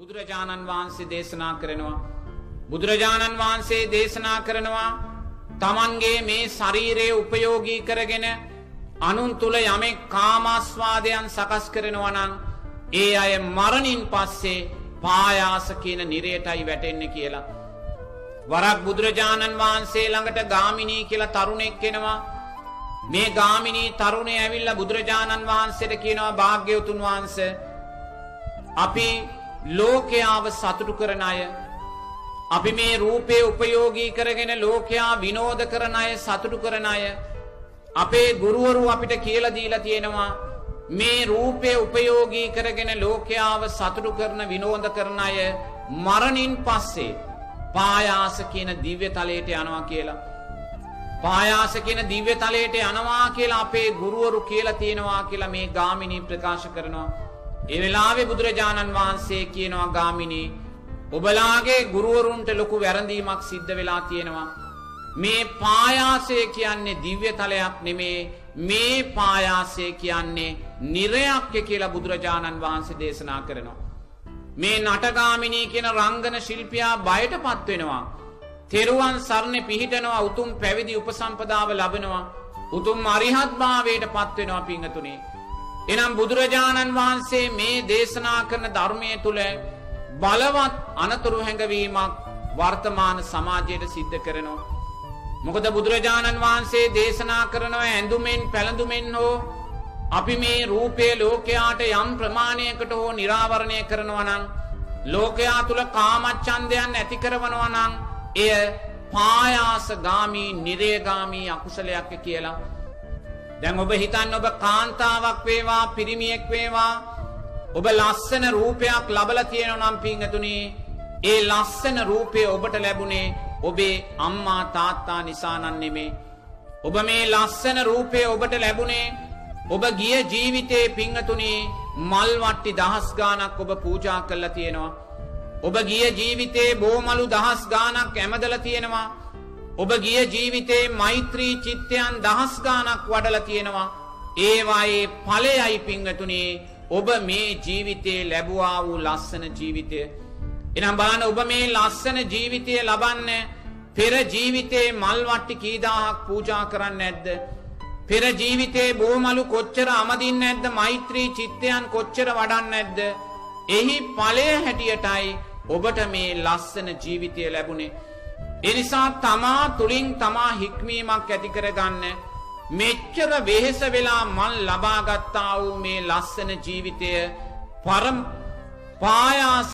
බුදුරජාණන් වහන්සේ දේශනා කරනවා. බුදුරජාණන් වහන්සේ දේශනා කරනවා තමන්ගේ මේ ශරීරයේ උපයෝගී කරගෙන අනුන් තුළ යමෙක් කාමස්වාදයන් සකස් කරනවනං ඒ අය මරණින් පස්සේ පායාස කියන නිරයටයි වැටෙන්න කියලා. වරක් බුදුරජාණන් වහන්සේ ළඟට ගාමිණී කියලා තරුණෙක් කෙනවා මේ ගාමිණී තරුණය ඇවිල්ල බුදුරජාණන් වහන්සේට කියනවා භාග්‍යවතුන් වහන්ස අපි ලෝකයාව සතුටු කරන අය අපි මේ රූපය උපයෝගී කරගෙන ලෝකයා විනෝද කරන අය සතුටු කරන අය අපේ ගුරුවරු අපිට කියලා දීලා තියෙනවා මේ රූපය උපයෝගී කරගෙන ලෝකයාව සතුටු කරන විනෝද කරන අය මරණින් පස්සේ පායාස කියන දිව්‍ය තලයට යනවා කියලා. පායාස කියන දිව්‍ය තලයට යනවා කියලා අපේ ගුරුවරු කියලා තියෙනවා කියලා මේ ගාමිණී ප්‍රකාශ කරනවා. ඒ වෙලාවේ බුදුරජාණන් වහන්සේ කියනවා ගාමිණී ඔබලාගේ ගුරුවරුන්ට ලොකු වැරඳීමක් සිද්ධ වෙලා තියෙනවා. මේ පායාසය කියන්නේ දිව්‍ය තලයක් නෙමේ මේ පායාසය කියන්නේ නිරයක්ය කියලා බුදුරජාණන් වහන්සේ දේශනා කරනවා. මේ නටගාමිනී කියන රංගන ශිල්පියා බයට පත්වෙනවා. තෙරුවන් සරණ පිහිටනවා උතුම් පැවිදි උපසම්පදාව ලබනවා. උතුම් අරිහත් භාවයට පත්වෙනවා පිංහතුනේ. එනම් බුදුරජාණන් වහන්සේ මේ දේශනා කරන ධර්මය තුළ බලවත් අනතුරු හැඟවීමක් වර්තමාන සමාජයට සිද්ධ කරනවා. මොකද බුදුරජාණන් වහන්සේ දේශනා කරනවා ඇඳුමෙන් පැළඳුමෙන් හෝ අපි මේ රූපය ලෝකයාට යම් ප්‍රමාණයකට හෝ නිරාවරණය කරනවනං ලෝකයා තුළ කාමච්චන්දයන් ඇති කරවනවනං එය පායාසගාමී නිරේගාමී අකුසලයක් කියලා. දැන් ඔබ හිතන්න ඔබ කාන්තාවක් වේවා පිරිමියෙක් වේවා ඔබ ලස්සන රූපයක් ලබල තියෙන නම් පිංහතුනේ ඒ ලස්සන රූපය ඔබට ලැබුණේ ඔබේ අම්මා තාත්තා නිසානන්නෙමේ. ඔබ මේ ලස්සන රූපය ඔබට ලැබුණේ ඔබ ගිය ජීවිතයේ පිංහතුනේ මල්වට්ටි දහස් ගානක් ඔබ පූජා කල්ල තියෙනවා. ඔබ ගිය ජීවිතේ බෝමලු දහස් ගානක් ඇමදල තියෙනවා. ඔබ ගිය ජීවිතේ මෛත්‍රී චිත්තයන් දහස් ගානක් වඩල තියෙනවා. ඒවායේ පලයයි පිංහතුනේ ඔබ මේ ජීවිතයේ ලැබවා වූ ලස්සන ජීවිතය. එනම් බාන ඔබ මේ ලස්සන ජීවිතය ලබන්න පෙර ජීවිතේ මල්වට්ටි කීදාහක් පූජා කරන්න ඇද්ද. පෙර ජීවිතේ බෝමලු කොච්චර අමදින්න ඇද්ද මෛත්‍රී චිත්තයන් කොච්චර වඩන්න ඇද්ද. එහි පලය හැටියටයි ඔබට මේ ලස්සන ජීවිතය ලැබුණේ. එනිසා තමා තුළින් තමා හික්මීමක් ඇතිකරගන්න මෙච්චර වෙහෙස වෙලා මල් ලබාගත්තා වූ මේ ලස්සන ජීවිතය පරම් පායාස